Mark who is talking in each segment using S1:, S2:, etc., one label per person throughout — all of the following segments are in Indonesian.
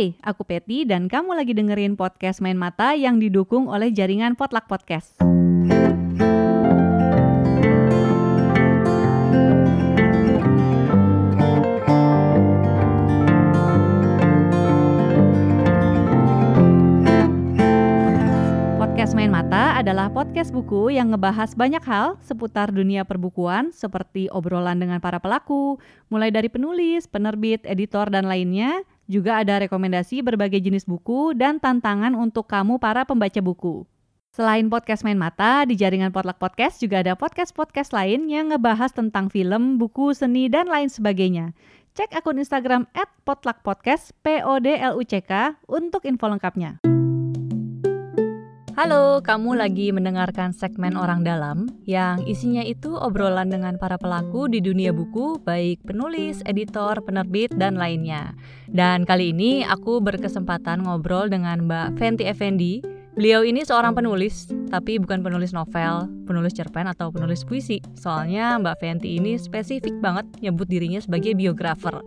S1: Hai, aku Peti dan kamu lagi dengerin podcast Main Mata yang didukung oleh jaringan Potluck Podcast. Podcast Main Mata adalah podcast buku yang ngebahas banyak hal seputar dunia perbukuan seperti obrolan dengan para pelaku, mulai dari penulis, penerbit, editor, dan lainnya. Juga ada rekomendasi berbagai jenis buku dan tantangan untuk kamu para pembaca buku. Selain podcast Main Mata, di jaringan Potluck Podcast juga ada podcast-podcast lain yang ngebahas tentang film, buku, seni, dan lain sebagainya. Cek akun Instagram at potluckpodcast, P-O-D-L-U-C-K, untuk info lengkapnya. Halo, kamu lagi mendengarkan segmen Orang Dalam yang isinya itu obrolan dengan para pelaku di dunia buku, baik penulis, editor, penerbit, dan lainnya. Dan kali ini aku berkesempatan ngobrol dengan Mbak Fenty Effendi. Beliau ini seorang penulis, tapi bukan penulis novel, penulis cerpen atau penulis puisi. Soalnya Mbak Fenty ini spesifik banget nyebut dirinya sebagai biografer.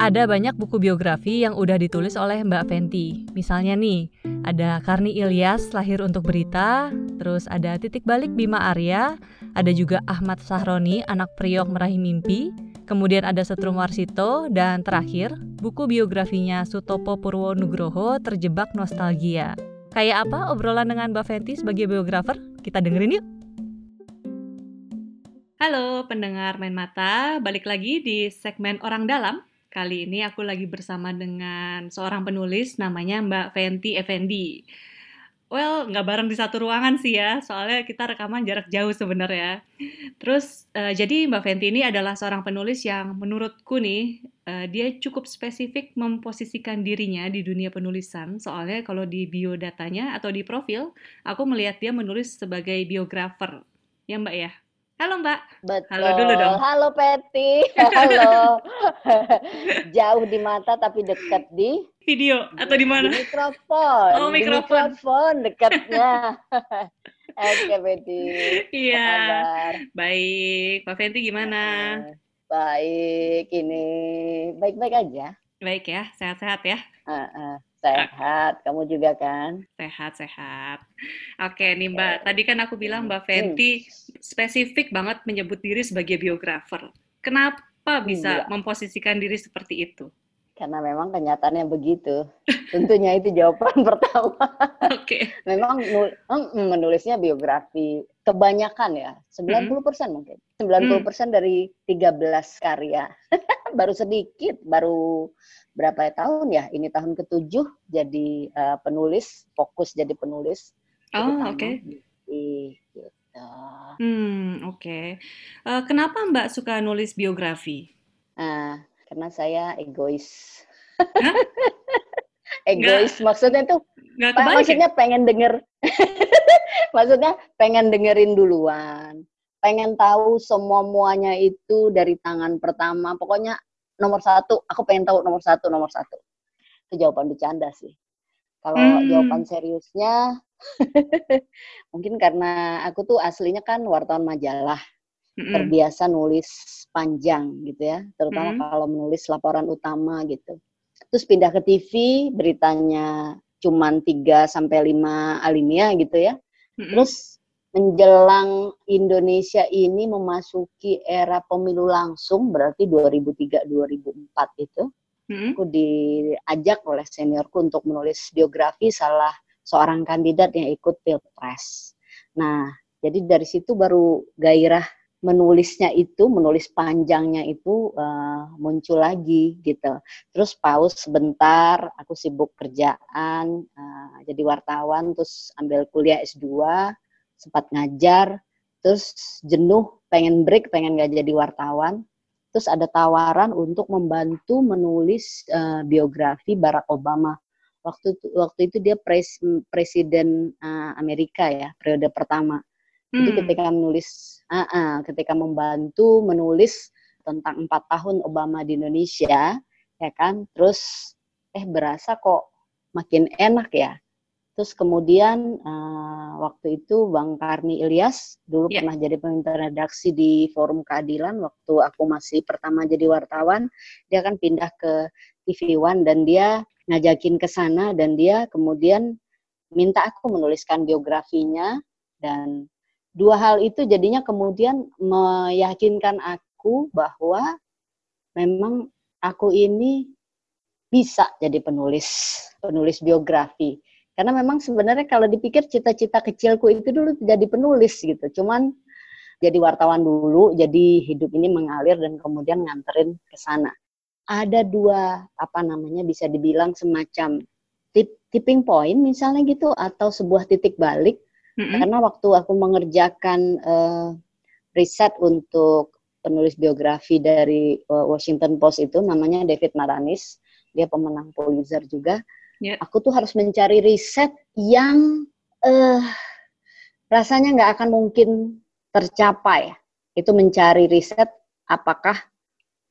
S1: Ada banyak buku biografi yang udah ditulis oleh Mbak Fenty. Misalnya nih, ada Karni Ilyas lahir untuk berita, terus ada Titik Balik Bima Arya, ada juga Ahmad Sahroni anak priok meraih mimpi, kemudian ada Setrum Warsito, dan terakhir buku biografinya Sutopo Purwo Nugroho Terjebak Nostalgia. Kayak apa obrolan dengan Mbak Fenty sebagai biografer? Kita dengerin yuk. Halo pendengar Main Mata, balik lagi di segmen Orang Dalam. Kali ini aku lagi bersama dengan seorang penulis namanya Mbak Fenty Effendi. Well, nggak bareng di satu ruangan sih ya, soalnya kita rekaman jarak jauh sebenarnya. Terus, uh, jadi Mbak Fenty ini adalah seorang penulis yang menurutku nih, uh, dia cukup spesifik memposisikan dirinya di dunia penulisan. Soalnya kalau di biodatanya atau di profil, aku melihat dia menulis sebagai biografer. Ya Mbak ya? Halo Mbak.
S2: Betul.
S1: Halo dulu dong.
S2: Halo Peti. Halo. Jauh di mata tapi dekat di
S1: video atau di mana?
S2: Mikrofon.
S1: Oh, mikrofon.
S2: Mikrofon dekatnya. Oke, Peti.
S1: Iya. Baik. Pak Fenty gimana?
S2: Baik, ini baik-baik aja.
S1: Baik ya, sehat-sehat ya.
S2: Uh, uh, sehat, kamu juga kan?
S1: Sehat-sehat. Oke nih Mbak, tadi kan aku bilang Mbak Fenty hmm. spesifik banget menyebut diri sebagai biografer. Kenapa bisa hmm, memposisikan diri seperti itu?
S2: Karena memang kenyataannya begitu. Tentunya itu jawaban pertama.
S1: Oke. Okay.
S2: Memang menulisnya biografi kebanyakan ya, 90% persen hmm. mungkin. 90% hmm. dari 13 karya. baru sedikit, baru berapa tahun ya? Ini tahun ketujuh jadi uh, penulis, fokus jadi penulis.
S1: Oh, oke. Okay.
S2: Gitu.
S1: Hmm, oke. Okay. Uh, eh, kenapa Mbak suka nulis biografi?
S2: Uh, karena saya egois. egois Nggak, maksudnya tuh Nggak maksudnya pengen denger. Maksudnya pengen dengerin duluan. Pengen tahu semua muanya itu dari tangan pertama. Pokoknya nomor satu aku pengen tahu nomor satu nomor satu. Itu jawaban bercanda sih. Kalau hmm. jawaban seriusnya mungkin karena aku tuh aslinya kan wartawan majalah hmm. terbiasa nulis panjang gitu ya terutama hmm. kalau menulis laporan utama gitu terus pindah ke TV beritanya cuman 3 sampai 5 alinea gitu ya hmm. terus menjelang Indonesia ini memasuki era pemilu langsung berarti 2003 2004 itu hmm. aku diajak oleh seniorku untuk menulis biografi salah seorang kandidat yang ikut pilpres. Nah, jadi dari situ baru gairah menulisnya itu, menulis panjangnya itu uh, muncul lagi gitu. Terus pause sebentar, aku sibuk kerjaan, uh, jadi wartawan, terus ambil kuliah S2, sempat ngajar, terus jenuh, pengen break, pengen gak jadi wartawan. Terus ada tawaran untuk membantu menulis uh, biografi Barack Obama. Waktu itu, waktu itu dia pres, presiden uh, Amerika ya, periode pertama. Jadi hmm. ketika menulis, uh, uh, ketika membantu menulis tentang empat tahun Obama di Indonesia, ya kan, terus eh berasa kok makin enak ya Terus kemudian uh, waktu itu Bang Karni Ilyas dulu yeah. pernah jadi pemimpin redaksi di Forum Keadilan waktu aku masih pertama jadi wartawan, dia kan pindah ke TV One dan dia ngajakin ke sana dan dia kemudian minta aku menuliskan biografinya dan dua hal itu jadinya kemudian meyakinkan aku bahwa memang aku ini bisa jadi penulis penulis biografi. Karena memang sebenarnya kalau dipikir cita-cita kecilku itu dulu jadi penulis gitu. Cuman jadi wartawan dulu jadi hidup ini mengalir dan kemudian nganterin ke sana. Ada dua apa namanya bisa dibilang semacam tip, tipping point misalnya gitu atau sebuah titik balik mm-hmm. karena waktu aku mengerjakan uh, riset untuk penulis biografi dari uh, Washington Post itu namanya David Maranis dia pemenang Pulitzer juga. Yeah. Aku tuh harus mencari riset yang uh, rasanya nggak akan mungkin tercapai. Itu mencari riset apakah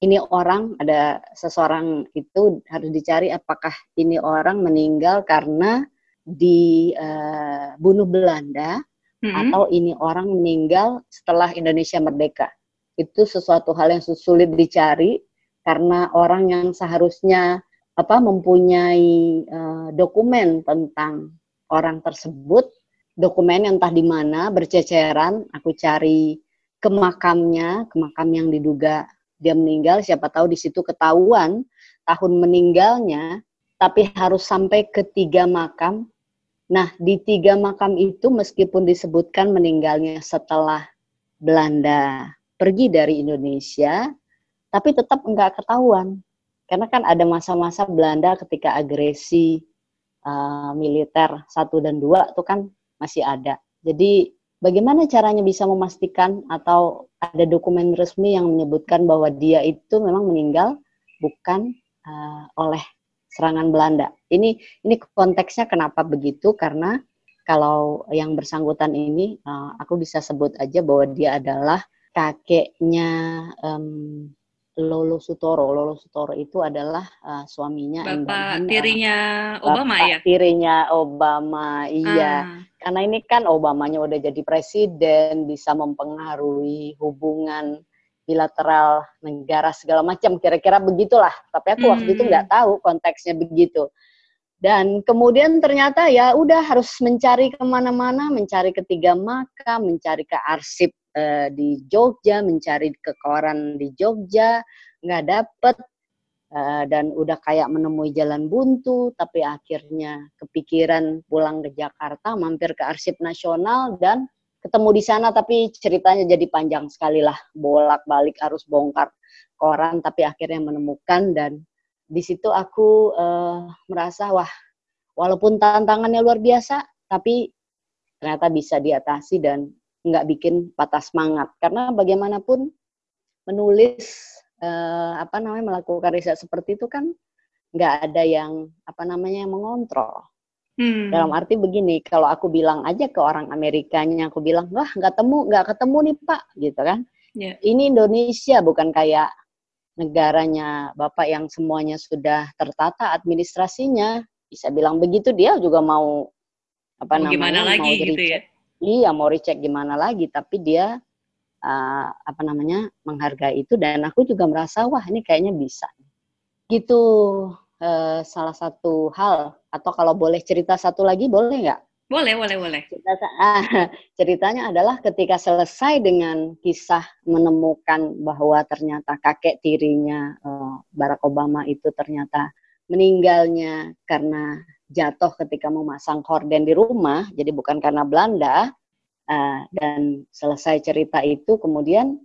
S2: ini orang ada seseorang itu harus dicari apakah ini orang meninggal karena dibunuh uh, Belanda mm -hmm. atau ini orang meninggal setelah Indonesia merdeka. Itu sesuatu hal yang sulit dicari karena orang yang seharusnya apa mempunyai uh, dokumen tentang orang tersebut, dokumen yang entah di mana berceceran, aku cari ke makamnya, ke makam yang diduga dia meninggal, siapa tahu di situ ketahuan tahun meninggalnya, tapi harus sampai ke tiga makam. Nah, di tiga makam itu meskipun disebutkan meninggalnya setelah Belanda pergi dari Indonesia, tapi tetap enggak ketahuan karena kan ada masa-masa Belanda ketika agresi uh, militer satu dan dua itu kan masih ada. Jadi bagaimana caranya bisa memastikan atau ada dokumen resmi yang menyebutkan bahwa dia itu memang meninggal bukan uh, oleh serangan Belanda. Ini ini konteksnya kenapa begitu karena kalau yang bersangkutan ini uh, aku bisa sebut aja bahwa dia adalah kakeknya um, Lolo Sutoro. Lolo Sutoro itu adalah uh, suaminya
S1: Bapak tirinya uh, Obama Bapak
S2: ya? tirinya Obama, iya. Ah. Karena ini kan Obamanya udah jadi presiden, bisa mempengaruhi hubungan bilateral negara segala macam, kira-kira begitulah. Tapi aku hmm. waktu itu nggak hmm. tahu konteksnya begitu. Dan kemudian ternyata ya udah harus mencari ke mana-mana, mencari ketiga makam, mencari ke arsip uh, di Jogja, mencari ke koran di Jogja, nggak dapet, uh, dan udah kayak menemui jalan buntu, tapi akhirnya kepikiran pulang ke Jakarta, mampir ke Arsip Nasional, dan ketemu di sana, tapi ceritanya jadi panjang sekali lah, bolak-balik harus bongkar koran, tapi akhirnya menemukan, dan di situ aku uh, merasa, wah, walaupun tantangannya luar biasa, tapi ternyata bisa diatasi dan nggak bikin patah semangat. Karena bagaimanapun menulis eh, apa namanya melakukan riset seperti itu kan nggak ada yang apa namanya yang mengontrol hmm. dalam arti begini kalau aku bilang aja ke orang Amerikanya aku bilang wah nggak temu nggak ketemu nih pak gitu kan. Yeah. ini Indonesia bukan kayak negaranya bapak yang semuanya sudah tertata administrasinya. Bisa bilang begitu dia juga mau
S1: apa mau namanya gimana lagi mau gitu ya?
S2: iya mau recheck gimana lagi tapi dia uh, apa namanya menghargai itu dan aku juga merasa wah ini kayaknya bisa. Gitu uh, salah satu hal. Atau kalau boleh cerita satu lagi boleh nggak?
S1: Boleh boleh boleh.
S2: Cerita, uh, ceritanya adalah ketika selesai dengan kisah menemukan bahwa ternyata kakek tirinya uh, Barack Obama itu ternyata meninggalnya karena jatuh ketika memasang horden di rumah, jadi bukan karena Belanda. Uh, dan selesai cerita itu, kemudian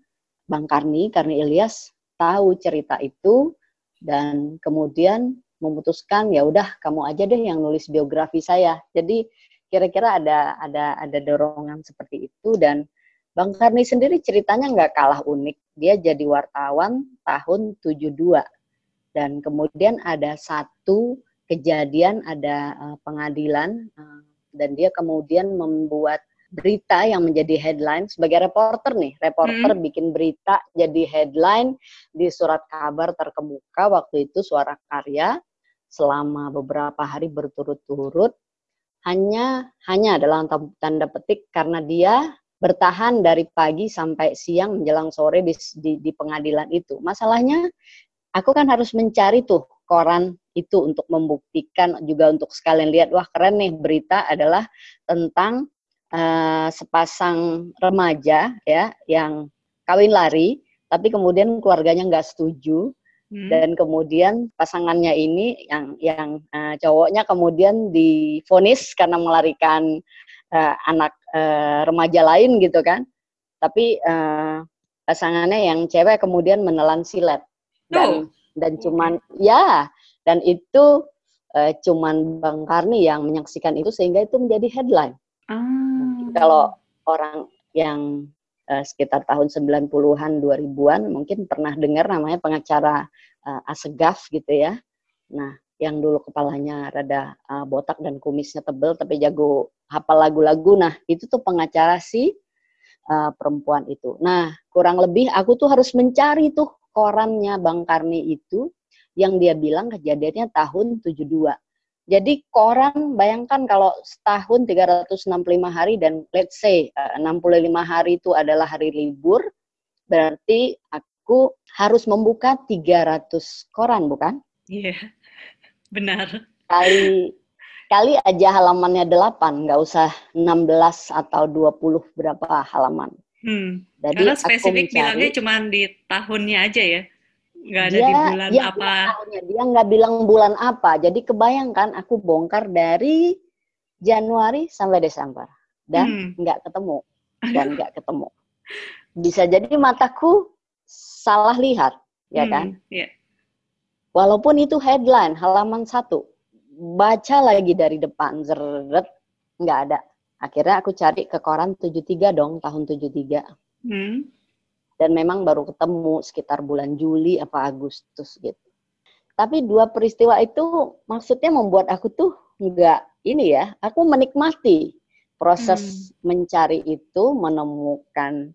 S2: Bang Karni, Karni Ilyas tahu cerita itu. Dan kemudian memutuskan ya udah kamu aja deh yang nulis biografi saya. Jadi kira-kira ada ada ada dorongan seperti itu dan Bang Karni sendiri ceritanya nggak kalah unik. Dia jadi wartawan tahun 72 dan kemudian ada satu kejadian ada uh, pengadilan uh, dan dia kemudian membuat berita yang menjadi headline sebagai reporter nih, reporter hmm. bikin berita jadi headline di surat kabar terkemuka waktu itu Suara Karya selama beberapa hari berturut-turut hanya hanya adalah tanda petik karena dia bertahan dari pagi sampai siang menjelang sore di, di, di pengadilan itu. Masalahnya aku kan harus mencari tuh koran itu untuk membuktikan juga untuk sekalian lihat wah keren nih berita adalah tentang uh, sepasang remaja ya yang kawin lari tapi kemudian keluarganya nggak setuju hmm. dan kemudian pasangannya ini yang yang uh, cowoknya kemudian difonis karena melarikan uh, anak uh, remaja lain gitu kan tapi uh, pasangannya yang cewek kemudian menelan silet dan oh. dan cuman ya dan itu uh, cuman Bang Karni yang menyaksikan itu sehingga itu menjadi headline. Ah. Kalau orang yang uh, sekitar tahun 90-an 2000-an mungkin pernah dengar namanya pengacara uh, Asegaf gitu ya. Nah, yang dulu kepalanya rada uh, botak dan kumisnya tebel tapi jago hafal lagu-lagu. Nah, itu tuh pengacara si uh, perempuan itu. Nah, kurang lebih aku tuh harus mencari tuh korannya Bang Karni itu yang dia bilang kejadiannya tahun 72. Jadi koran bayangkan kalau setahun 365 hari dan let's say 65 eh, hari itu adalah hari libur, berarti aku harus membuka 300 koran bukan?
S1: Iya, yeah, benar.
S2: Kali kali aja halamannya 8, nggak usah 16 atau 20 berapa halaman.
S1: Hmm. Jadi Karena spesifik mencari, bilangnya cuma di tahunnya aja ya? Nggak ada
S2: dia,
S1: di bulan
S2: dia
S1: apa?
S2: dia nggak bilang bulan apa. Jadi kebayangkan aku bongkar dari Januari sampai Desember. Dan hmm. nggak hmm. ketemu dan nggak ketemu. Bisa jadi mataku salah lihat ya hmm, kan? yeah. walaupun itu headline halaman satu. Baca lagi dari depan zeret nggak ada. Akhirnya aku cari ke koran 73 dong tahun 73 hmm dan memang baru ketemu sekitar bulan Juli apa Agustus gitu. Tapi dua peristiwa itu maksudnya membuat aku tuh enggak ini ya, aku menikmati proses hmm. mencari itu, menemukan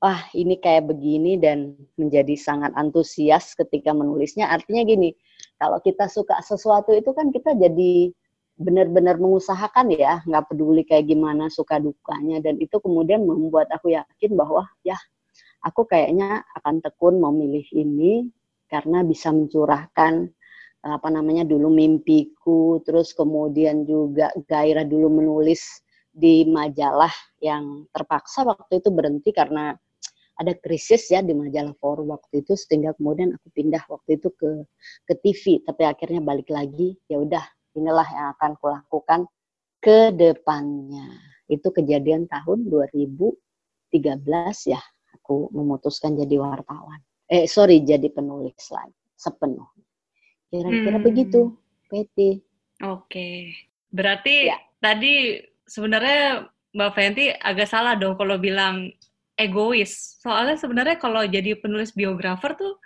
S2: wah ini kayak begini dan menjadi sangat antusias ketika menulisnya. Artinya gini, kalau kita suka sesuatu itu kan kita jadi benar-benar mengusahakan ya, nggak peduli kayak gimana suka dukanya dan itu kemudian membuat aku yakin bahwa ya aku kayaknya akan tekun memilih ini karena bisa mencurahkan apa namanya dulu mimpiku, terus kemudian juga gairah dulu menulis di majalah yang terpaksa waktu itu berhenti karena ada krisis ya di majalah forum waktu itu sehingga kemudian aku pindah waktu itu ke ke TV tapi akhirnya balik lagi ya udah inilah yang akan kulakukan ke depannya. Itu kejadian tahun 2013 ya aku memutuskan jadi wartawan. Eh sorry jadi penulis lagi sepenuh. Kira-kira hmm. begitu, Peti.
S1: Oke, berarti ya. tadi sebenarnya Mbak Fenty agak salah dong kalau bilang egois. Soalnya sebenarnya kalau jadi penulis biografer tuh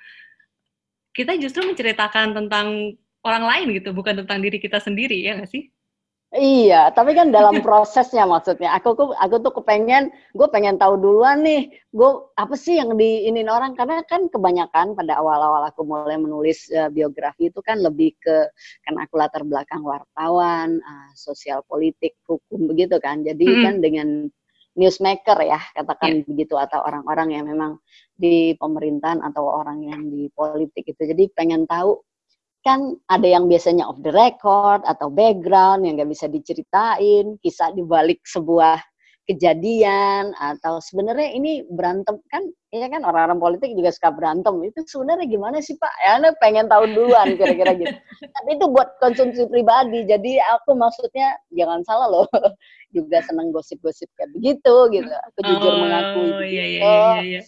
S1: kita justru menceritakan tentang orang lain gitu, bukan tentang diri kita sendiri ya nggak sih?
S2: Iya, tapi kan dalam prosesnya maksudnya. Aku aku tuh kepengen, gue pengen tahu duluan nih, gue apa sih yang diinin orang karena kan kebanyakan pada awal-awal aku mulai menulis uh, biografi itu kan lebih ke kan aku latar belakang wartawan, uh, sosial politik, hukum begitu kan. Jadi hmm. kan dengan newsmaker ya katakan yeah. begitu atau orang-orang yang memang di pemerintahan atau orang yang di politik itu. Jadi pengen tahu kan ada yang biasanya off the record atau background yang nggak bisa diceritain, kisah di balik sebuah kejadian atau sebenarnya ini berantem kan ya kan orang-orang politik juga suka berantem itu sebenarnya gimana sih pak ya anda pengen tahu duluan kira-kira gitu tapi itu buat konsumsi pribadi jadi aku maksudnya jangan salah loh juga seneng gosip-gosip kayak begitu gitu aku jujur oh, mengakui iya, iya, gitu. iya, iya, iya.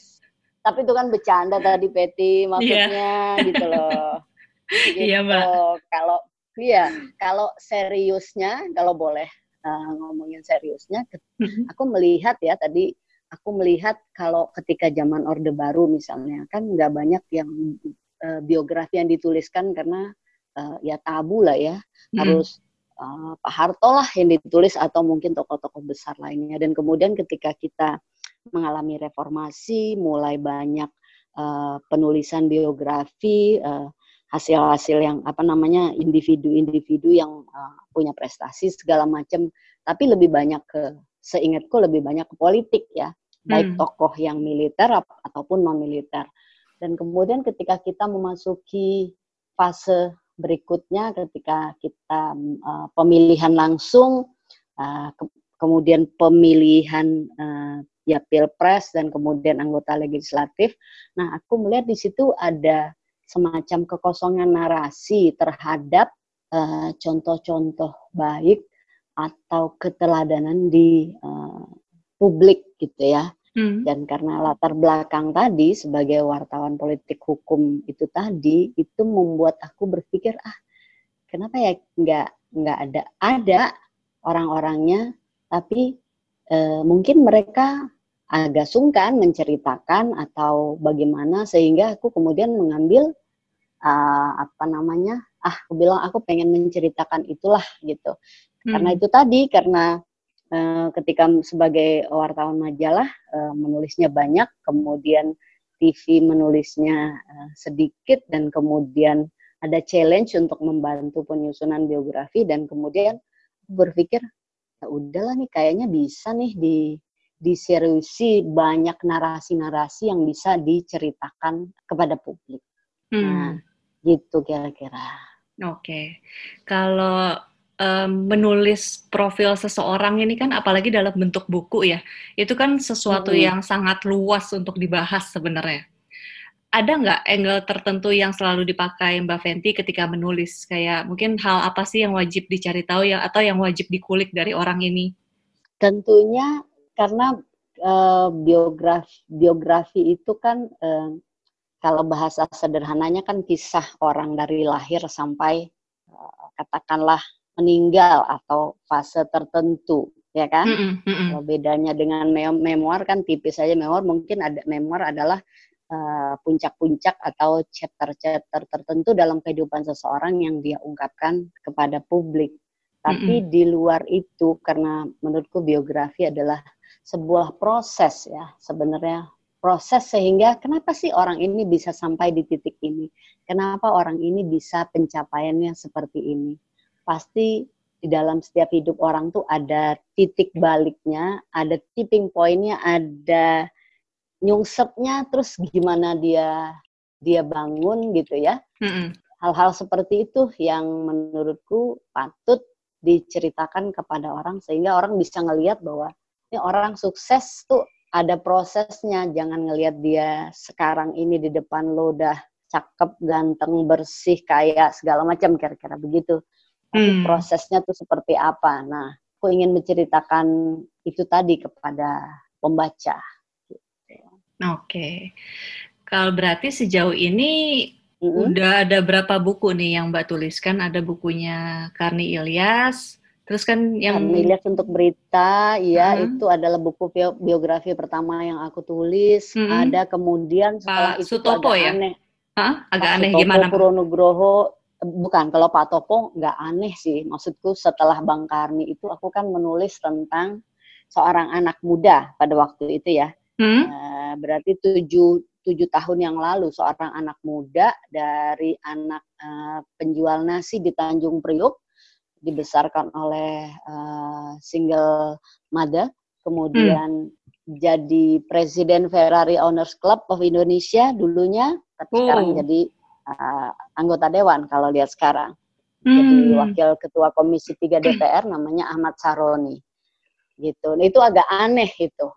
S2: tapi itu kan bercanda tadi Peti maksudnya yeah. gitu loh
S1: gitu. Iya mbak.
S2: Kalau iya kalau seriusnya kalau boleh uh, ngomongin seriusnya, mm-hmm. aku melihat ya tadi aku melihat kalau ketika zaman Orde Baru misalnya kan nggak banyak yang uh, biografi yang dituliskan karena uh, ya tabu lah ya hmm. harus uh, Pak Harto lah yang ditulis atau mungkin tokoh-tokoh besar lainnya dan kemudian ketika kita mengalami reformasi mulai banyak uh, penulisan biografi uh, hasil-hasil yang apa namanya individu-individu yang uh, punya prestasi segala macam tapi lebih banyak ke seingatku lebih banyak ke politik ya baik hmm. tokoh yang militer ataupun non militer dan kemudian ketika kita memasuki fase berikutnya ketika kita uh, pemilihan langsung, uh, ke kemudian pemilihan uh, ya pilpres dan kemudian anggota legislatif. Nah, aku melihat di situ ada semacam kekosongan narasi terhadap contoh-contoh uh, baik atau keteladanan di uh, publik gitu ya. Hmm. Dan karena latar belakang tadi sebagai wartawan politik hukum itu tadi itu membuat aku berpikir ah kenapa ya nggak nggak ada ada orang-orangnya tapi uh, mungkin mereka agak sungkan menceritakan atau bagaimana sehingga aku kemudian mengambil uh, apa namanya ah aku bilang aku pengen menceritakan itulah gitu hmm. karena itu tadi karena uh, ketika sebagai wartawan majalah uh, menulisnya banyak kemudian TV menulisnya uh, sedikit dan kemudian ada challenge untuk membantu penyusunan biografi dan kemudian berpikir ya udahlah nih kayaknya bisa nih di diseriusi banyak narasi-narasi yang bisa diceritakan kepada publik. Hmm. Nah, gitu kira-kira.
S1: Oke, okay. kalau um, menulis profil seseorang ini kan apalagi dalam bentuk buku ya, itu kan sesuatu hmm. yang sangat luas untuk dibahas sebenarnya. Ada nggak angle tertentu yang selalu dipakai Mbak Fenty ketika menulis? Kayak mungkin hal apa sih yang wajib dicari tahu ya atau yang wajib dikulik dari orang ini?
S2: Tentunya karena uh, biografi biografi itu kan uh, kalau bahasa sederhananya kan kisah orang dari lahir sampai uh, katakanlah meninggal atau fase tertentu ya kan mm -hmm. kalau bedanya dengan memoir kan tipis saja memoir mungkin ada memoir adalah uh, puncak-puncak uh, atau chapter-chapter tertentu dalam kehidupan seseorang yang dia ungkapkan kepada publik tapi mm -hmm. di luar itu karena menurutku biografi adalah sebuah proses ya sebenarnya proses sehingga kenapa sih orang ini bisa sampai di titik ini? Kenapa orang ini bisa pencapaiannya seperti ini? Pasti di dalam setiap hidup orang tuh ada titik baliknya, ada tipping pointnya, ada nyungsepnya, terus gimana dia dia bangun gitu ya. Hal-hal seperti itu yang menurutku patut diceritakan kepada orang sehingga orang bisa ngelihat bahwa ini orang sukses tuh ada prosesnya jangan ngelihat dia sekarang ini di depan lo udah cakep ganteng bersih kayak segala macam kira-kira begitu tapi hmm. prosesnya tuh seperti apa nah aku ingin menceritakan itu tadi kepada pembaca
S1: oke okay. kalau berarti sejauh ini mm-hmm. udah ada berapa buku nih yang mbak tuliskan ada bukunya Karni Ilyas Terus kan yang
S2: Milias untuk berita, ya hmm. itu adalah buku biografi pertama yang aku tulis. Hmm. Ada kemudian setelah Pak itu
S1: Sutopo
S2: agak
S1: ya?
S2: aneh.
S1: Hah? Agak Pak aneh Sutopo, gimana?
S2: Nugroho, bukan kalau Pak Topo nggak aneh sih. Maksudku setelah Bang Karni itu aku kan menulis tentang seorang anak muda pada waktu itu ya. Hmm? Uh, berarti tujuh tujuh tahun yang lalu seorang anak muda dari anak uh, penjual nasi di Tanjung Priuk dibesarkan oleh uh, single mother, kemudian hmm. jadi presiden Ferrari Owners Club of Indonesia dulunya, tapi oh. sekarang jadi uh, anggota dewan kalau lihat sekarang. Hmm. Jadi wakil ketua Komisi 3 DPR namanya Ahmad Saroni. Gitu. Nah, itu agak aneh itu.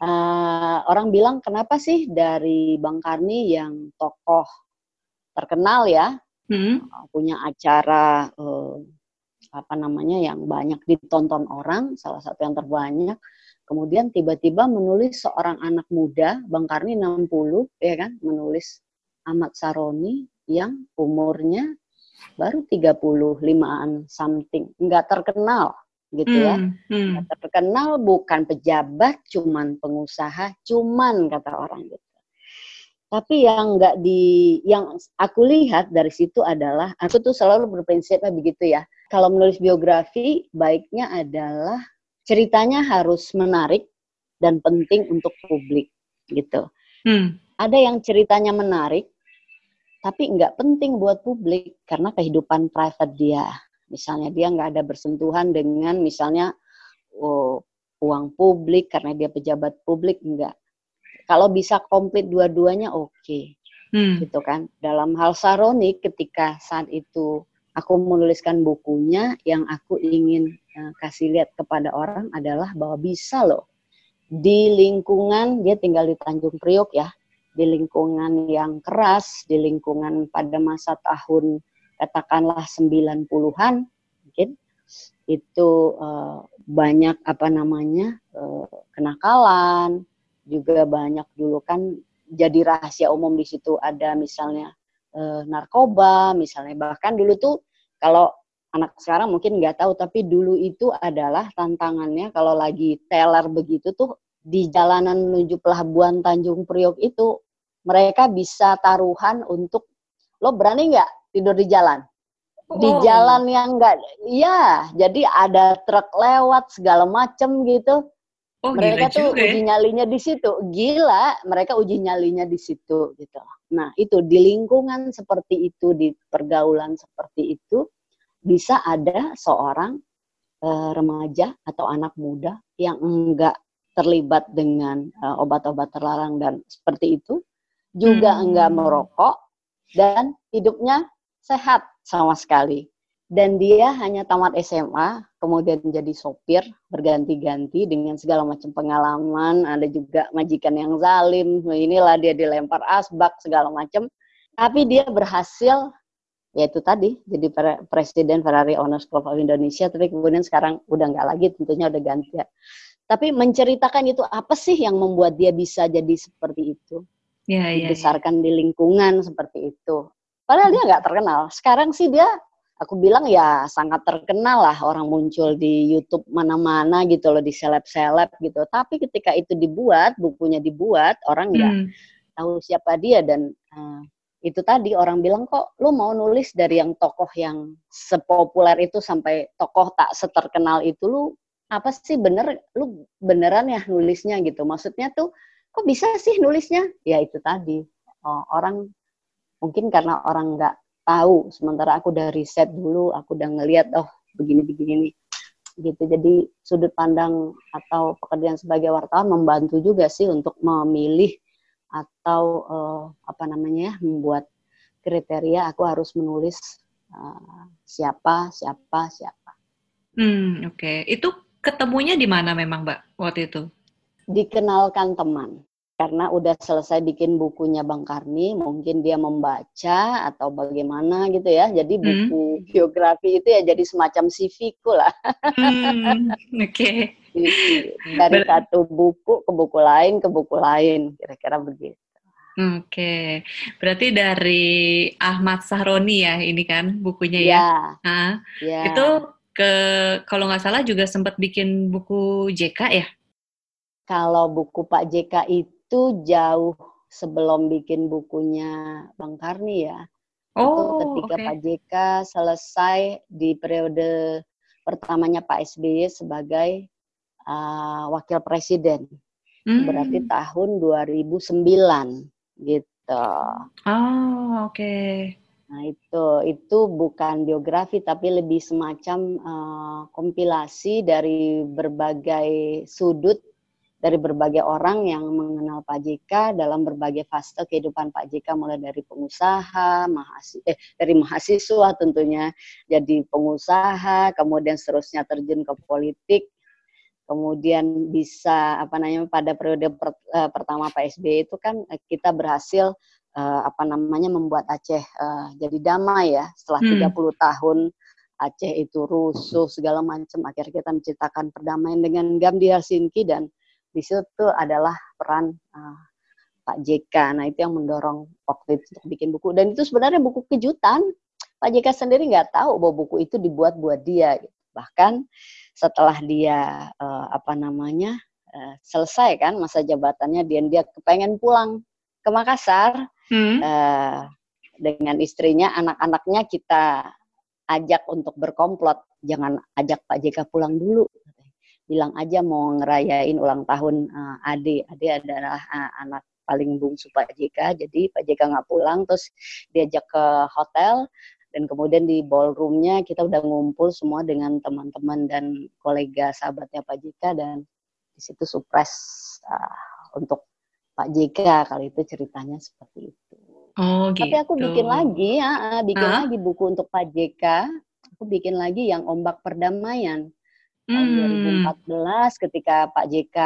S2: Uh, orang bilang kenapa sih dari Bang Karni yang tokoh terkenal ya, hmm. punya acara uh, apa namanya yang banyak ditonton orang, salah satu yang terbanyak. Kemudian tiba-tiba menulis seorang anak muda, Bang Karni 60, ya kan, menulis Ahmad Saroni yang umurnya baru 35-an something, nggak terkenal gitu ya. Hmm, hmm. Nggak terkenal bukan pejabat, cuman pengusaha, cuman kata orang gitu. Tapi yang nggak di, yang aku lihat dari situ adalah, aku tuh selalu berprinsipnya begitu ya. Kalau menulis biografi, baiknya adalah ceritanya harus menarik dan penting untuk publik gitu. Hmm. Ada yang ceritanya menarik, tapi nggak penting buat publik karena kehidupan private dia. Misalnya dia nggak ada bersentuhan dengan misalnya oh, uang publik karena dia pejabat publik, enggak kalau bisa komplit dua-duanya oke. Okay. hmm. gitu kan. Dalam hal saronik ketika saat itu aku menuliskan bukunya yang aku ingin uh, kasih lihat kepada orang adalah bahwa bisa loh di lingkungan dia tinggal di Tanjung Priok ya, di lingkungan yang keras, di lingkungan pada masa tahun katakanlah 90-an mungkin itu uh, banyak apa namanya uh, kenakalan juga banyak dulu kan jadi rahasia umum di situ. Ada misalnya e, narkoba misalnya. Bahkan dulu tuh kalau anak sekarang mungkin nggak tahu tapi dulu itu adalah tantangannya kalau lagi teler begitu tuh di jalanan menuju pelabuhan Tanjung Priok itu mereka bisa taruhan untuk lo berani nggak tidur di jalan? Di oh. jalan yang enggak iya jadi ada truk lewat segala macem gitu Oh, mereka tuh juga, ya? uji nyalinya di situ. Gila, mereka uji nyalinya di situ gitu. Nah, itu di lingkungan seperti itu, di pergaulan seperti itu bisa ada seorang uh, remaja atau anak muda yang enggak terlibat dengan uh, obat-obat terlarang dan seperti itu, juga hmm. enggak merokok dan hidupnya sehat sama sekali dan dia hanya tamat SMA, kemudian menjadi sopir berganti-ganti dengan segala macam pengalaman, ada juga majikan yang zalim, inilah dia dilempar asbak segala macam, tapi dia berhasil yaitu tadi jadi presiden Ferrari Owners Club of Indonesia, tapi kemudian sekarang udah nggak lagi, tentunya udah ganti ya. Tapi menceritakan itu apa sih yang membuat dia bisa jadi seperti itu? Ya, ya, dibesarkan ya. di lingkungan seperti itu. Padahal dia nggak terkenal. Sekarang sih dia aku bilang ya sangat terkenal lah orang muncul di YouTube mana-mana gitu loh di seleb-seleb gitu. Tapi ketika itu dibuat, bukunya dibuat, orang nggak hmm. tahu siapa dia dan uh, itu tadi orang bilang kok lu mau nulis dari yang tokoh yang sepopuler itu sampai tokoh tak seterkenal itu lu apa sih bener lu beneran ya nulisnya gitu maksudnya tuh kok bisa sih nulisnya ya itu tadi oh, orang mungkin karena orang nggak tahu sementara aku udah riset dulu aku udah ngeliat oh begini begini nih gitu jadi sudut pandang atau pekerjaan sebagai wartawan membantu juga sih untuk memilih atau uh, apa namanya membuat kriteria aku harus menulis uh, siapa siapa siapa.
S1: Hmm oke okay. itu ketemunya di mana memang mbak waktu itu?
S2: Dikenalkan teman karena udah selesai bikin bukunya Bang Karni, mungkin dia membaca atau bagaimana gitu ya. Jadi hmm. buku hmm. biografi itu ya jadi semacam CV ku lah. Hmm, Oke. Okay. Dari Ber satu buku ke buku lain ke buku lain, kira-kira begitu.
S1: Oke, okay. berarti dari Ahmad Sahroni ya ini kan bukunya ya? ya. Nah, ya. Itu ke kalau nggak salah juga sempat bikin buku JK ya?
S2: Kalau buku Pak JK itu itu jauh sebelum bikin bukunya Bang Karni ya. Oh, itu ketika okay. Pak JK selesai di periode pertamanya Pak SBY sebagai uh, wakil presiden. Hmm. Berarti tahun 2009 gitu.
S1: Oh, oke. Okay.
S2: Nah, itu itu bukan biografi tapi lebih semacam uh, kompilasi dari berbagai sudut dari berbagai orang yang mengenal Pak JK dalam berbagai fase kehidupan Pak JK mulai dari pengusaha, mahasiswa, eh, dari mahasiswa tentunya jadi pengusaha, kemudian seterusnya terjun ke politik, kemudian bisa apa namanya pada periode per, uh, pertama Pak SBY itu kan uh, kita berhasil uh, apa namanya membuat Aceh uh, jadi damai ya setelah hmm. 30 tahun Aceh itu rusuh segala macam akhirnya kita menciptakan perdamaian dengan Gandhi Helsinki dan di situ adalah peran uh, Pak JK. Nah itu yang mendorong waktu itu untuk bikin buku. Dan itu sebenarnya buku kejutan. Pak JK sendiri nggak tahu bahwa buku itu dibuat buat dia. Gitu. Bahkan setelah dia uh, apa namanya uh, selesai kan masa jabatannya dia dia kepengen pulang ke Makassar hmm. uh, dengan istrinya, anak-anaknya kita ajak untuk berkomplot. Jangan ajak Pak JK pulang dulu bilang aja mau ngerayain ulang tahun uh, Ade. Ade adalah uh, anak paling bungsu Pak JK, jadi Pak JK nggak pulang, terus diajak ke hotel, dan kemudian di ballroomnya kita udah ngumpul semua dengan teman-teman dan kolega sahabatnya Pak JK, dan di situ surprise uh, untuk Pak JK kali itu ceritanya seperti itu. Oh, gitu. Tapi aku bikin lagi ya, bikin huh? lagi buku untuk Pak JK. Aku bikin lagi yang ombak perdamaian. Tahun 2014 hmm. ketika Pak JK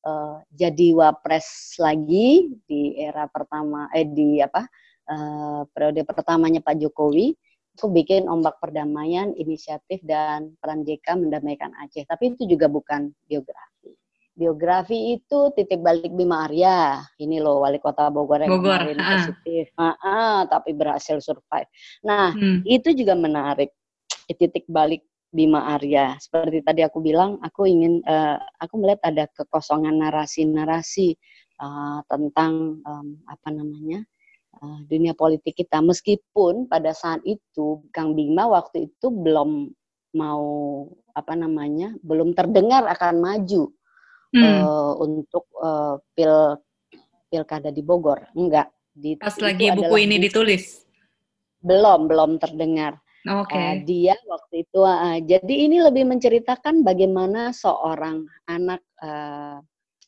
S2: uh, jadi wapres lagi di era pertama eh di apa uh, periode pertamanya Pak Jokowi aku bikin ombak perdamaian, inisiatif dan peran JK mendamaikan Aceh. Tapi itu juga bukan biografi. Biografi itu titik balik Bima Arya. Ini loh wali kota Bogor yang Bogor, kemarin uh. positif. Uh, uh, tapi berhasil survive. Nah, hmm. itu juga menarik. Titik balik Bima Arya. Seperti tadi aku bilang, aku ingin, uh, aku melihat ada kekosongan narasi-narasi uh, tentang um, apa namanya uh, dunia politik kita. Meskipun pada saat itu Kang Bima waktu itu belum mau apa namanya, belum terdengar akan maju hmm. uh, untuk uh, pil pilkada di Bogor. Enggak.
S1: Di, Pas lagi buku ini ditulis.
S2: Belum, belum terdengar.
S1: Oke. Okay. Uh,
S2: dia waktu itu, uh, jadi ini lebih menceritakan bagaimana seorang anak uh,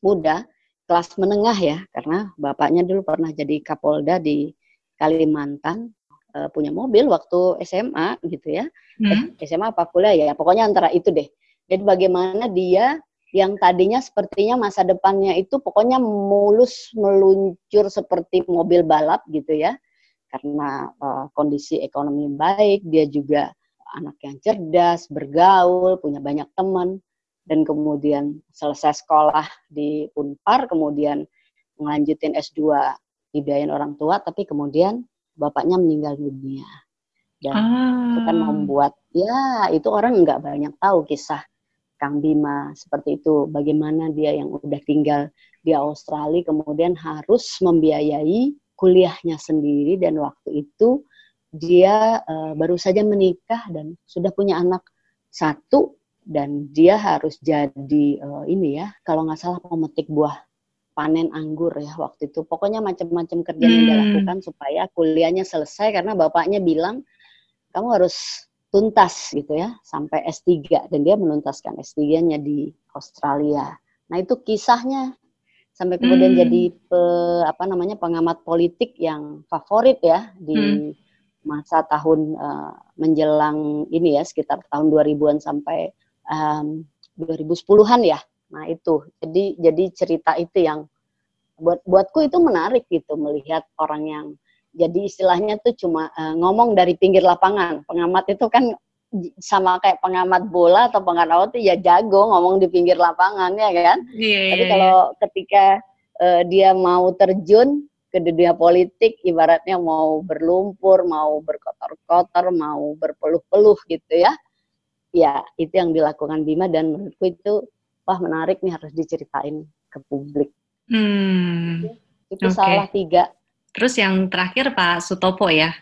S2: muda kelas menengah ya, karena bapaknya dulu pernah jadi Kapolda di Kalimantan, uh, punya mobil waktu SMA gitu ya. Hmm. Eh, SMA apa kuliah ya, pokoknya antara itu deh. Jadi bagaimana dia yang tadinya sepertinya masa depannya itu pokoknya mulus meluncur seperti mobil balap gitu ya. Karena uh, kondisi ekonomi baik, dia juga anak yang cerdas, bergaul, punya banyak teman dan kemudian selesai sekolah di Unpar, kemudian melanjutin S2 dibiayain orang tua, tapi kemudian bapaknya meninggal dunia. Dan ah. itu kan membuat, ya itu orang nggak banyak tahu kisah Kang Bima seperti itu. Bagaimana dia yang udah tinggal di Australia kemudian harus membiayai kuliahnya sendiri dan waktu itu dia uh, baru saja menikah dan sudah punya anak satu dan dia harus jadi uh, ini ya kalau nggak salah pemetik buah panen anggur ya waktu itu pokoknya macam-macam kerja yang dia hmm. lakukan supaya kuliahnya selesai karena bapaknya bilang kamu harus tuntas gitu ya sampai S3 dan dia menuntaskan S3-nya di Australia. Nah, itu kisahnya sampai kemudian hmm. jadi pe, apa namanya pengamat politik yang favorit ya di hmm. masa tahun uh, menjelang ini ya sekitar tahun 2000-an sampai um, 2010-an ya. Nah itu, jadi jadi cerita itu yang buat buatku itu menarik gitu melihat orang yang jadi istilahnya tuh cuma uh, ngomong dari pinggir lapangan. Pengamat itu kan sama kayak pengamat bola atau pengamat itu ya jago ngomong di pinggir lapangan ya kan. Yeah, Tapi yeah, kalau ketika uh, dia mau terjun ke dunia politik, ibaratnya mau berlumpur, mau berkotor-kotor, mau berpeluh-peluh gitu ya ya itu yang dilakukan Bima dan menurutku itu wah menarik nih harus diceritain ke publik.
S1: Hmm.
S2: Itu okay. salah tiga.
S1: Terus yang terakhir Pak Sutopo ya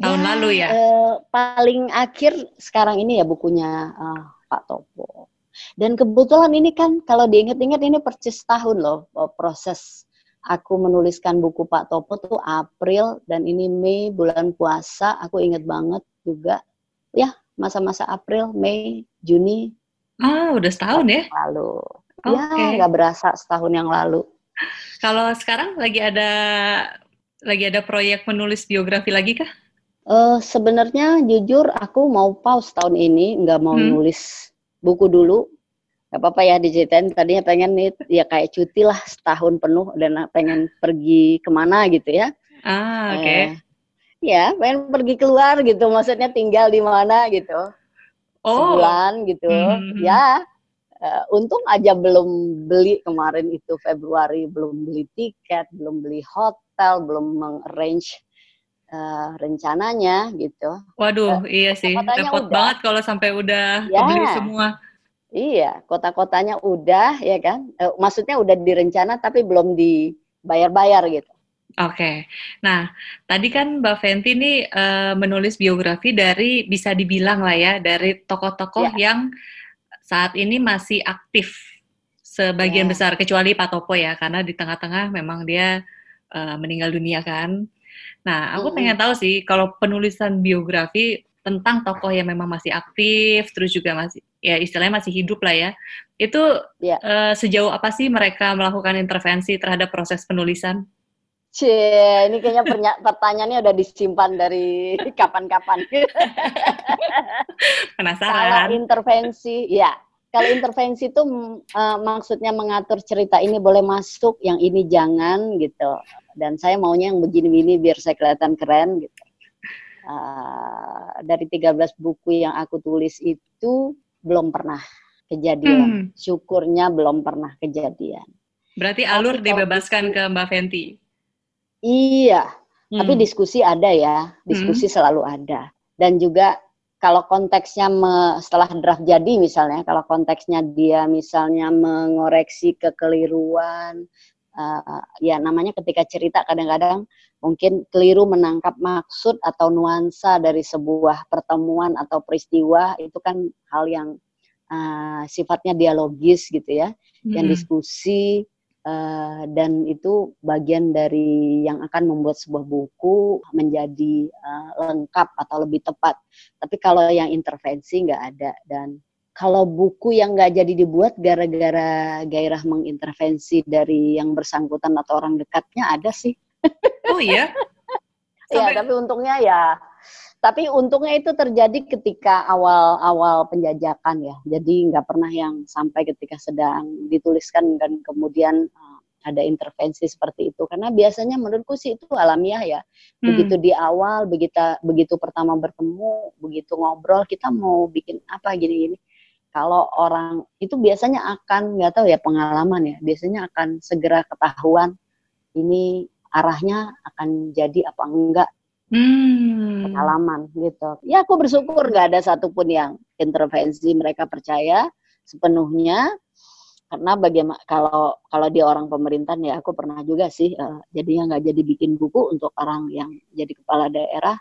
S1: tahun ya, lalu ya.
S2: Eh, paling akhir sekarang ini ya bukunya uh, Pak Topo. Dan kebetulan ini kan kalau diingat-ingat ini persis tahun loh eh, proses aku menuliskan buku Pak Topo tuh April dan ini Mei bulan puasa aku ingat banget juga ya masa-masa April, Mei, Juni.
S1: Ah, udah setahun ya?
S2: Lalu. Okay. Ya, nggak berasa setahun yang lalu.
S1: Kalau sekarang lagi ada lagi ada proyek menulis biografi lagi kah?
S2: Uh, Sebenarnya jujur aku mau pause tahun ini, nggak mau hmm. nulis buku dulu. Gak apa-apa ya diceritain. Tadinya pengen nih ya kayak cuti lah setahun penuh dan pengen pergi ke mana gitu ya.
S1: Ah, oke. Okay. Uh,
S2: ya pengen pergi keluar gitu maksudnya tinggal di mana gitu oh. sebulan gitu hmm. ya uh, untung aja belum beli kemarin itu Februari belum beli tiket belum beli hotel belum mengarrange uh, rencananya gitu
S1: waduh uh, iya sih repot udah. banget kalau sampai udah ya. beli semua
S2: Iya, kota-kotanya udah ya kan. Uh, maksudnya udah direncana tapi belum dibayar-bayar gitu.
S1: Oke, okay. nah tadi kan Mbak Fenty ini uh, menulis biografi dari bisa dibilang lah ya dari tokoh-tokoh yeah. yang saat ini masih aktif sebagian yeah. besar kecuali Pak Topo ya karena di tengah-tengah memang dia uh, meninggal dunia kan. Nah aku mm -hmm. pengen tahu sih kalau penulisan biografi tentang tokoh yang memang masih aktif terus juga masih ya istilahnya masih hidup lah ya itu yeah. Ya. uh, sejauh apa sih mereka melakukan intervensi terhadap proses penulisan?
S2: Cie, ini kayaknya pertanyaannya udah disimpan dari kapan-kapan.
S1: Penasaran.
S2: Kalau intervensi, ya. Kalau intervensi itu uh, maksudnya mengatur cerita ini boleh masuk, yang ini jangan gitu. Dan saya maunya yang begini-begini biar saya kelihatan keren gitu. Uh, dari 13 buku yang aku tulis itu belum pernah kejadian. Hmm. Syukurnya belum pernah kejadian.
S1: Berarti alur Tapi dibebaskan ke Mbak Fenty.
S2: Iya, hmm. tapi diskusi ada ya, diskusi hmm. selalu ada. Dan juga kalau konteksnya me, setelah draft jadi misalnya, kalau konteksnya dia misalnya mengoreksi kekeliruan, uh, ya namanya ketika cerita kadang-kadang mungkin keliru menangkap maksud atau nuansa dari sebuah pertemuan atau peristiwa itu kan hal yang uh, sifatnya dialogis gitu ya, hmm. yang diskusi Uh, dan itu bagian dari yang akan membuat sebuah buku menjadi uh, lengkap atau lebih tepat. Tapi kalau yang intervensi nggak ada dan kalau buku yang nggak jadi dibuat gara-gara gairah mengintervensi dari yang bersangkutan atau orang dekatnya ada sih.
S1: Oh iya?
S2: Iya, tapi untungnya ya tapi untungnya itu terjadi ketika awal-awal penjajakan ya. Jadi nggak pernah yang sampai ketika sedang dituliskan dan kemudian uh, ada intervensi seperti itu. Karena biasanya menurutku sih itu alamiah ya. Hmm. Begitu di awal, begitu begitu pertama bertemu, begitu ngobrol, kita mau bikin apa gini-gini. Kalau orang itu biasanya akan nggak tahu ya pengalaman ya. Biasanya akan segera ketahuan ini arahnya akan jadi apa enggak hmm. pengalaman gitu. Ya aku bersyukur nggak ada satupun yang intervensi mereka percaya sepenuhnya karena bagaimana kalau kalau dia orang pemerintahan ya aku pernah juga sih uh, jadinya nggak jadi bikin buku untuk orang yang jadi kepala daerah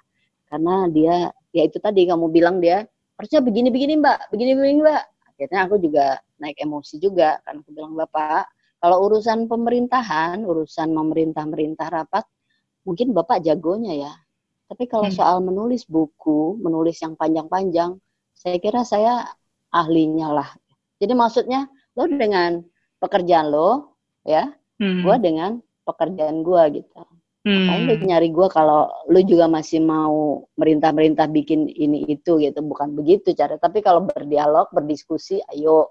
S2: karena dia ya itu tadi kamu bilang dia harusnya begini begini mbak begini begini mbak akhirnya aku juga naik emosi juga karena aku bilang bapak kalau urusan pemerintahan urusan memerintah merintah rapat mungkin bapak jagonya ya tapi kalau hmm. soal menulis buku, menulis yang panjang-panjang, saya kira saya ahlinya lah. Jadi maksudnya lo dengan pekerjaan lo, ya, hmm. gue dengan pekerjaan gue gitu. Hmm. Ngapain lo nyari gue kalau lo juga masih mau merintah-merintah bikin ini itu gitu, bukan begitu cara. Tapi kalau berdialog, berdiskusi, ayo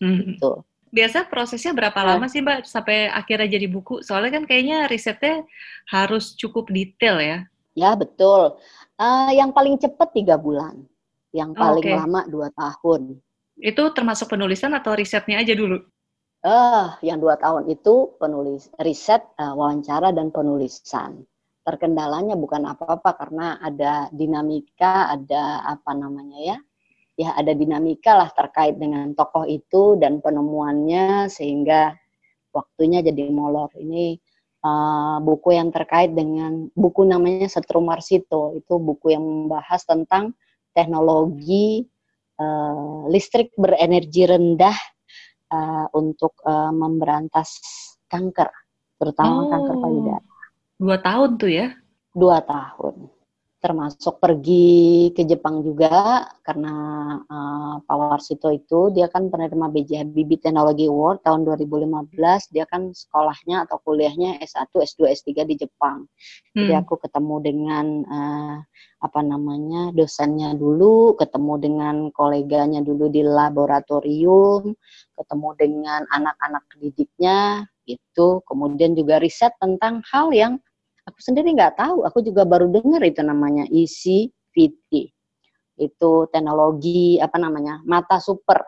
S2: hmm. gitu.
S1: Biasa prosesnya berapa nah. lama sih Mbak sampai akhirnya jadi buku? Soalnya kan kayaknya risetnya harus cukup detail ya.
S2: Ya betul. Uh, yang paling cepat tiga bulan, yang paling okay. lama dua tahun.
S1: Itu termasuk penulisan atau risetnya aja dulu?
S2: Uh, yang dua tahun itu penulis riset, uh, wawancara dan penulisan. Terkendalanya bukan apa-apa karena ada dinamika, ada apa namanya ya, ya ada dinamika lah terkait dengan tokoh itu dan penemuannya sehingga waktunya jadi molor. Ini uh, buku yang terkait dengan buku namanya Setrum Marsito itu buku yang membahas tentang teknologi uh, listrik berenergi rendah uh, untuk uh, memberantas kanker terutama oh, kanker payudara.
S1: Dua tahun tuh ya?
S2: Dua tahun termasuk pergi ke Jepang juga karena uh, Pak Warsito itu dia kan penerima BJ Habibie Technology Award tahun 2015 dia kan sekolahnya atau kuliahnya S1 S2 S3 di Jepang. Hmm. jadi aku ketemu dengan uh, apa namanya dosennya dulu ketemu dengan koleganya dulu di laboratorium ketemu dengan anak-anak didiknya itu kemudian juga riset tentang hal yang Aku sendiri nggak tahu, aku juga baru dengar itu namanya ECVT. Itu teknologi apa namanya? mata super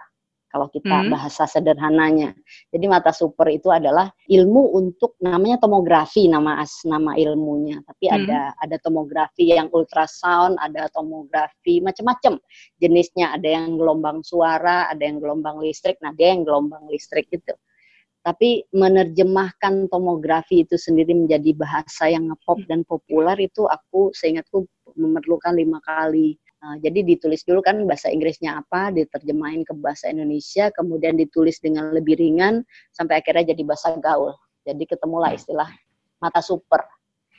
S2: kalau kita hmm. bahasa sederhananya. Jadi mata super itu adalah ilmu untuk namanya tomografi nama as nama ilmunya. Tapi hmm. ada ada tomografi yang ultrasound, ada tomografi macam-macam jenisnya. Ada yang gelombang suara, ada yang gelombang listrik. Nah dia yang gelombang listrik itu tapi menerjemahkan tomografi itu sendiri menjadi bahasa yang ngepop dan populer itu aku seingatku memerlukan lima kali Nah, jadi ditulis dulu kan bahasa Inggrisnya apa, diterjemahin ke bahasa Indonesia, kemudian ditulis dengan lebih ringan sampai akhirnya jadi bahasa gaul. Jadi ketemulah istilah mata super.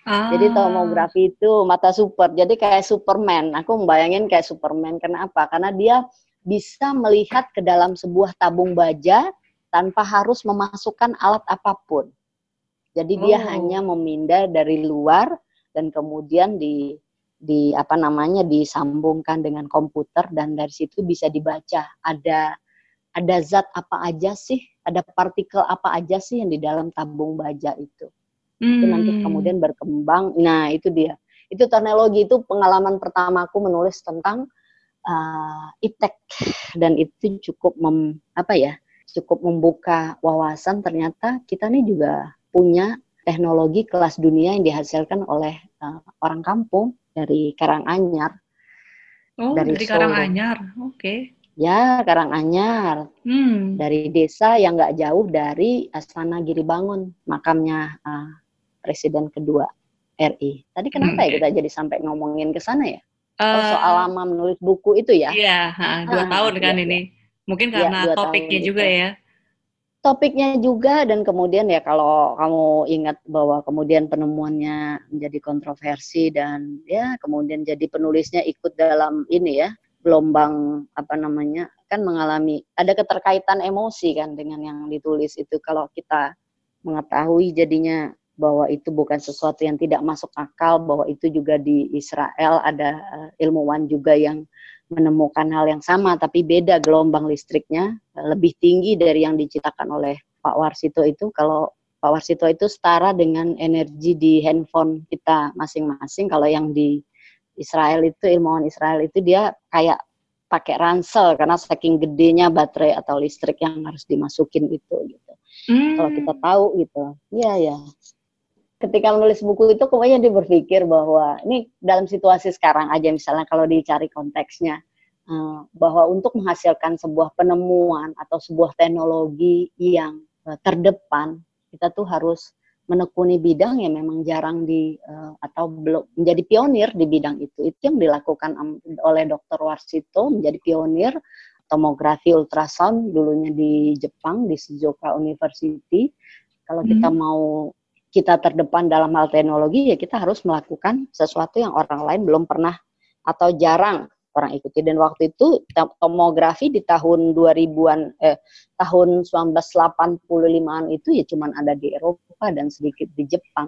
S2: Ah. Jadi tomografi itu mata super. Jadi kayak Superman. Aku membayangin kayak Superman. Kenapa? Karena dia bisa melihat ke dalam sebuah tabung baja tanpa harus memasukkan alat apa pun. Jadi oh. dia hanya memindah dari luar dan kemudian di di apa namanya disambungkan dengan komputer dan dari situ bisa dibaca ada ada zat apa aja sih, ada partikel apa aja sih yang di dalam tabung baja itu. Hmm. Itu nanti hmm. kemudian berkembang. Nah, itu dia. Itu teknologi itu pengalaman pertama aku menulis tentang uh, iptek dan itu cukup mem, apa ya? Cukup membuka wawasan ternyata kita nih juga punya teknologi kelas dunia yang dihasilkan oleh uh, orang kampung dari Karanganyar.
S1: Oh, dari, dari Karanganyar. Oke. Okay.
S2: Ya, Karanganyar. Hmm. Dari desa yang nggak jauh dari Astana Giribangun, makamnya uh, Presiden kedua RI. Tadi kenapa hmm. ya kita jadi sampai ngomongin ke sana ya? Uh, oh, soal lama menulis buku itu ya?
S1: Iya, dua ah, tahun kan iya, ini. Iya. Mungkin iya, karena ya, topiknya juga itu. ya.
S2: Topiknya juga dan kemudian ya kalau kamu ingat bahwa kemudian penemuannya menjadi kontroversi dan ya kemudian jadi penulisnya ikut dalam ini ya gelombang apa namanya kan mengalami ada keterkaitan emosi kan dengan yang ditulis itu kalau kita mengetahui jadinya bahwa itu bukan sesuatu yang tidak masuk akal bahwa itu juga di Israel ada uh, ilmuwan juga yang menemukan hal yang sama tapi beda gelombang listriknya uh, lebih tinggi dari yang diciptakan oleh Pak Warsito itu kalau Pak Warsito itu setara dengan energi di handphone kita masing-masing kalau yang di Israel itu ilmuwan Israel itu dia kayak pakai ransel karena saking gedenya baterai atau listrik yang harus dimasukin itu gitu. Hmm. Kalau kita tahu gitu. Iya ya. Ketika menulis buku itu kemudian dia berpikir bahwa ini dalam situasi sekarang aja misalnya kalau dicari konteksnya eh, bahwa untuk menghasilkan sebuah penemuan atau sebuah teknologi yang eh, terdepan kita tuh harus menekuni bidang yang memang jarang di uh, atau belum menjadi pionir di bidang itu. Itu yang dilakukan oleh Dr. Warsito menjadi pionir tomografi ultrasound dulunya di Jepang di Shizuoka University. Kalau hmm. kita mau kita terdepan dalam hal teknologi ya kita harus melakukan sesuatu yang orang lain belum pernah atau jarang orang ikuti dan waktu itu tomografi di tahun 2000-an eh tahun 1985-an itu ya cuman ada di Eropa dan sedikit di Jepang.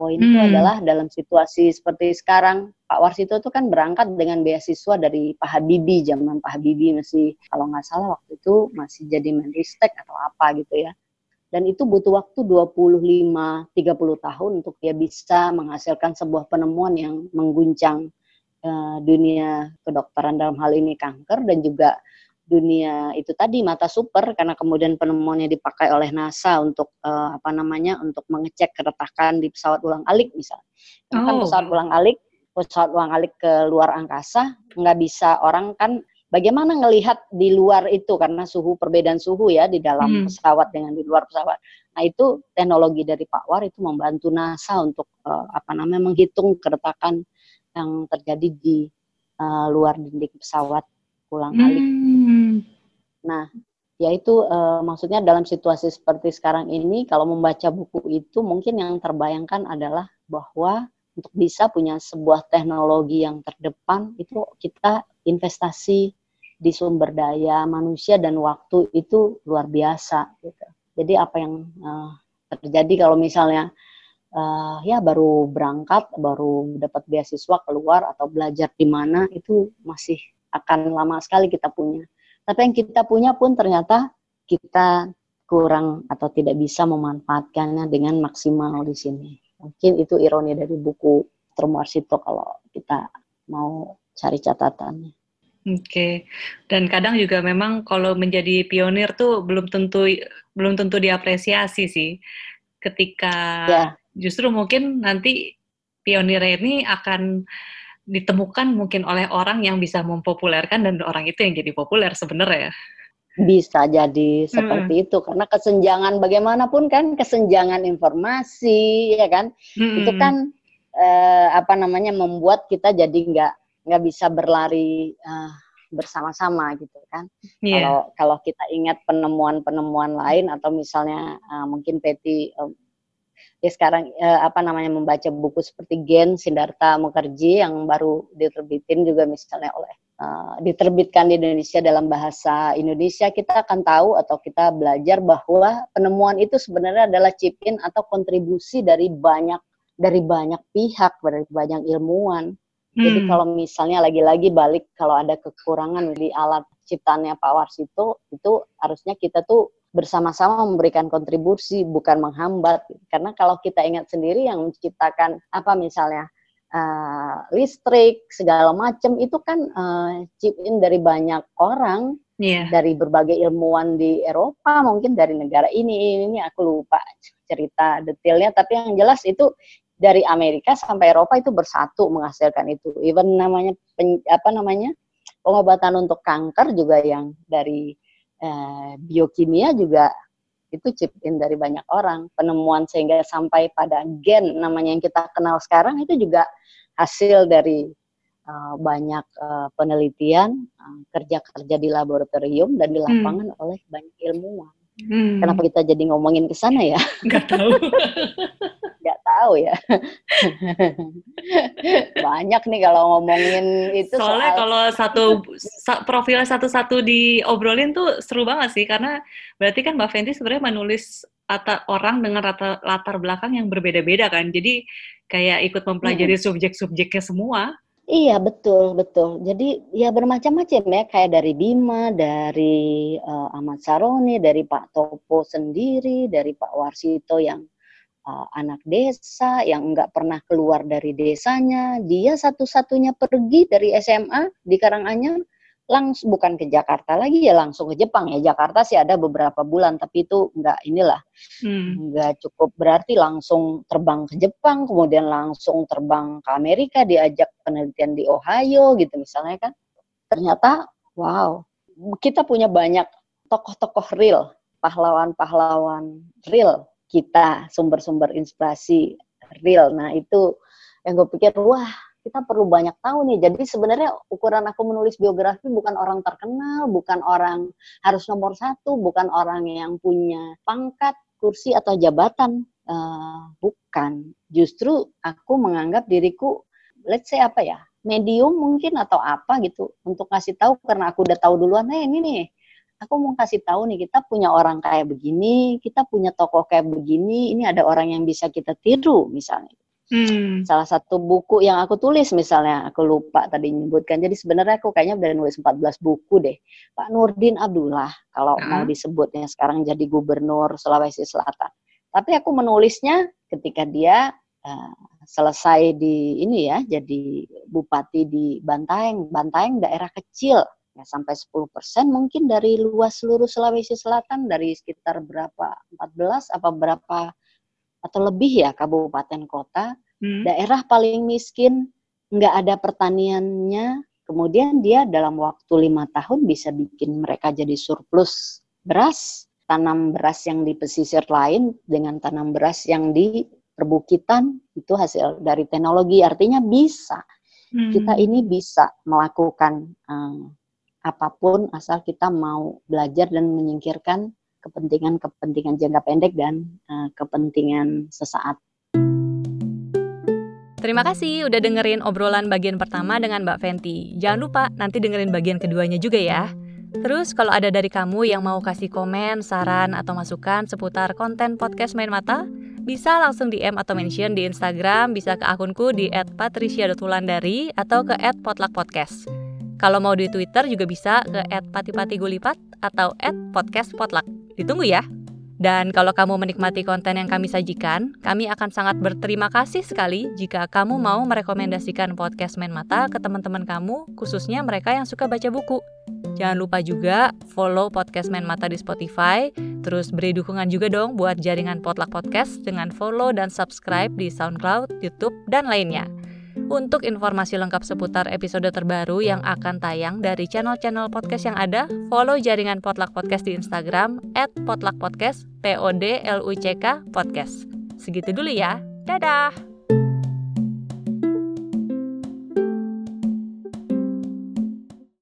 S2: Poin hmm. itu adalah dalam situasi seperti sekarang Pak Warsito itu kan berangkat dengan beasiswa dari Pak Habibie zaman Pak Habibie masih kalau nggak salah waktu itu masih jadi Menristek atau apa gitu ya. Dan itu butuh waktu 25 30 tahun untuk dia bisa menghasilkan sebuah penemuan yang mengguncang uh, dunia kedokteran dalam hal ini kanker dan juga dunia itu tadi mata super karena kemudian penemuannya dipakai oleh NASA untuk uh, apa namanya untuk mengecek keretakan di pesawat ulang alik misalnya. Kan oh. Kan pesawat ulang alik, pesawat ulang alik ke luar angkasa nggak bisa orang kan bagaimana ngelihat di luar itu karena suhu perbedaan suhu ya di dalam hmm. pesawat dengan di luar pesawat. Nah itu teknologi dari Pak War itu membantu NASA untuk uh, apa namanya menghitung keretakan yang terjadi di uh, luar dinding pesawat pulang alik. Hmm. Nah, yaitu uh, maksudnya dalam situasi seperti sekarang ini, kalau membaca buku itu mungkin yang terbayangkan adalah bahwa untuk bisa punya sebuah teknologi yang terdepan itu kita investasi di sumber daya manusia dan waktu itu luar biasa. Gitu. Jadi apa yang uh, terjadi kalau misalnya uh, ya baru berangkat, baru dapat beasiswa keluar atau belajar di mana itu masih akan lama sekali kita punya. Tapi yang kita punya pun ternyata kita kurang atau tidak bisa memanfaatkannya dengan maksimal di sini. Mungkin itu ironi dari buku Termuarsito kalau kita mau cari catatannya.
S1: Oke, okay. dan kadang juga memang kalau menjadi pionir tuh belum tentu belum tentu diapresiasi sih. Ketika ya justru mungkin nanti pionir ini akan ditemukan mungkin oleh orang yang bisa mempopulerkan dan orang itu yang jadi populer sebenarnya.
S2: Bisa jadi seperti hmm. itu karena kesenjangan bagaimanapun kan kesenjangan informasi ya kan hmm. itu kan eh, apa namanya membuat kita jadi nggak nggak bisa berlari uh, bersama-sama gitu kan. Yeah. Kalau kalau kita ingat penemuan-penemuan lain atau misalnya uh, mungkin Peti uh, ya sekarang uh, apa namanya membaca buku seperti Gen Siddhartha Mukherjee yang baru diterbitin juga misalnya oleh uh, diterbitkan di Indonesia dalam bahasa Indonesia kita akan tahu atau kita belajar bahwa penemuan itu sebenarnya adalah chip in atau kontribusi dari banyak dari banyak pihak dari banyak ilmuwan Hmm. Jadi kalau misalnya lagi-lagi balik kalau ada kekurangan di alat ciptaannya Pak Warsito itu harusnya kita tuh bersama-sama memberikan kontribusi bukan menghambat karena kalau kita ingat sendiri yang menciptakan apa misalnya uh, listrik segala macam itu kan uh, chip in dari banyak orang yeah. dari berbagai ilmuwan di Eropa mungkin dari negara ini ini aku lupa cerita detailnya tapi yang jelas itu dari Amerika sampai Eropa itu bersatu menghasilkan itu. Even namanya pen, apa namanya pengobatan untuk kanker juga yang dari eh, biokimia juga itu chip in dari banyak orang penemuan sehingga sampai pada gen namanya yang kita kenal sekarang itu juga hasil dari uh, banyak uh, penelitian kerja-kerja uh, di laboratorium dan di hmm. lapangan hmm. oleh banyak ilmuwan. Hmm. Kenapa kita jadi ngomongin ke sana ya?
S3: Gak tahu.
S2: tahu ya. Banyak nih kalau ngomongin itu.
S3: Soalnya soal... kalau satu profil satu-satu diobrolin tuh seru banget sih karena berarti kan Mbak Fenty sebenarnya menulis latar orang dengan latar, latar belakang yang berbeda-beda kan. Jadi kayak ikut mempelajari hmm. subjek-subjeknya semua.
S2: Iya betul betul. Jadi ya bermacam-macam ya kayak dari Bima, dari uh, Ahmad Saroni, dari Pak Topo sendiri, dari Pak Warsito yang uh, anak desa yang nggak pernah keluar dari desanya. Dia satu-satunya pergi dari SMA di Karanganyar langsung bukan ke Jakarta lagi ya langsung ke Jepang ya Jakarta sih ada beberapa bulan tapi itu nggak inilah hmm. nggak cukup berarti langsung terbang ke Jepang kemudian langsung terbang ke Amerika diajak penelitian di Ohio gitu misalnya kan ternyata wow kita punya banyak tokoh-tokoh real pahlawan-pahlawan real kita sumber-sumber inspirasi real. Nah itu yang gue pikir wah kita perlu banyak tahu nih. Jadi sebenarnya ukuran aku menulis biografi bukan orang terkenal, bukan orang harus nomor satu, bukan orang yang punya pangkat, kursi atau jabatan. Uh, bukan. Justru aku menganggap diriku, let's say apa ya, medium mungkin atau apa gitu untuk ngasih tahu karena aku udah tahu duluan, nah ini nih aku mau kasih tahu nih kita punya orang kayak begini, kita punya tokoh kayak begini, ini ada orang yang bisa kita tiru misalnya. Hmm. Salah satu buku yang aku tulis misalnya, aku lupa tadi menyebutkan. Jadi sebenarnya aku kayaknya udah nulis 14 buku deh. Pak Nurdin Abdullah, kalau uh. mau disebutnya sekarang jadi gubernur Sulawesi Selatan. Tapi aku menulisnya ketika dia uh, selesai di ini ya, jadi bupati di Bantaeng. Bantaeng daerah kecil ya sampai 10% mungkin dari luas seluruh Sulawesi Selatan dari sekitar berapa 14 apa berapa atau lebih ya kabupaten kota hmm. daerah paling miskin nggak ada pertaniannya kemudian dia dalam waktu lima tahun bisa bikin mereka jadi surplus beras tanam beras yang di pesisir lain dengan tanam beras yang di perbukitan itu hasil dari teknologi artinya bisa hmm. kita ini bisa melakukan um, apa pun asal kita mau belajar dan menyingkirkan kepentingan-kepentingan jangka pendek dan uh, kepentingan sesaat.
S3: Terima kasih udah dengerin obrolan bagian pertama dengan Mbak Fenty. Jangan lupa nanti dengerin bagian keduanya juga ya. Terus kalau ada dari kamu yang mau kasih komen, saran, atau masukan seputar konten podcast Main Mata, bisa langsung DM atau mention di Instagram, bisa ke akunku di @patricia.wulandari atau ke @potluckpodcast. Kalau mau di Twitter juga bisa ke @patipatigulipat atau @podcastpotluck. Ditunggu ya. Dan kalau kamu menikmati konten yang kami sajikan, kami akan sangat berterima kasih sekali jika kamu mau merekomendasikan podcast Main Mata ke teman-teman kamu, khususnya mereka yang suka baca buku. Jangan lupa juga follow podcast Main Mata di Spotify, terus beri dukungan juga dong buat jaringan Potluck Podcast dengan follow dan subscribe di SoundCloud, YouTube, dan lainnya. Untuk informasi lengkap seputar episode terbaru yang akan tayang dari channel-channel podcast yang ada, follow jaringan Potluck Podcast di Instagram @potluckpodcast, P O D L U C K podcast. Segitu dulu ya. Dadah.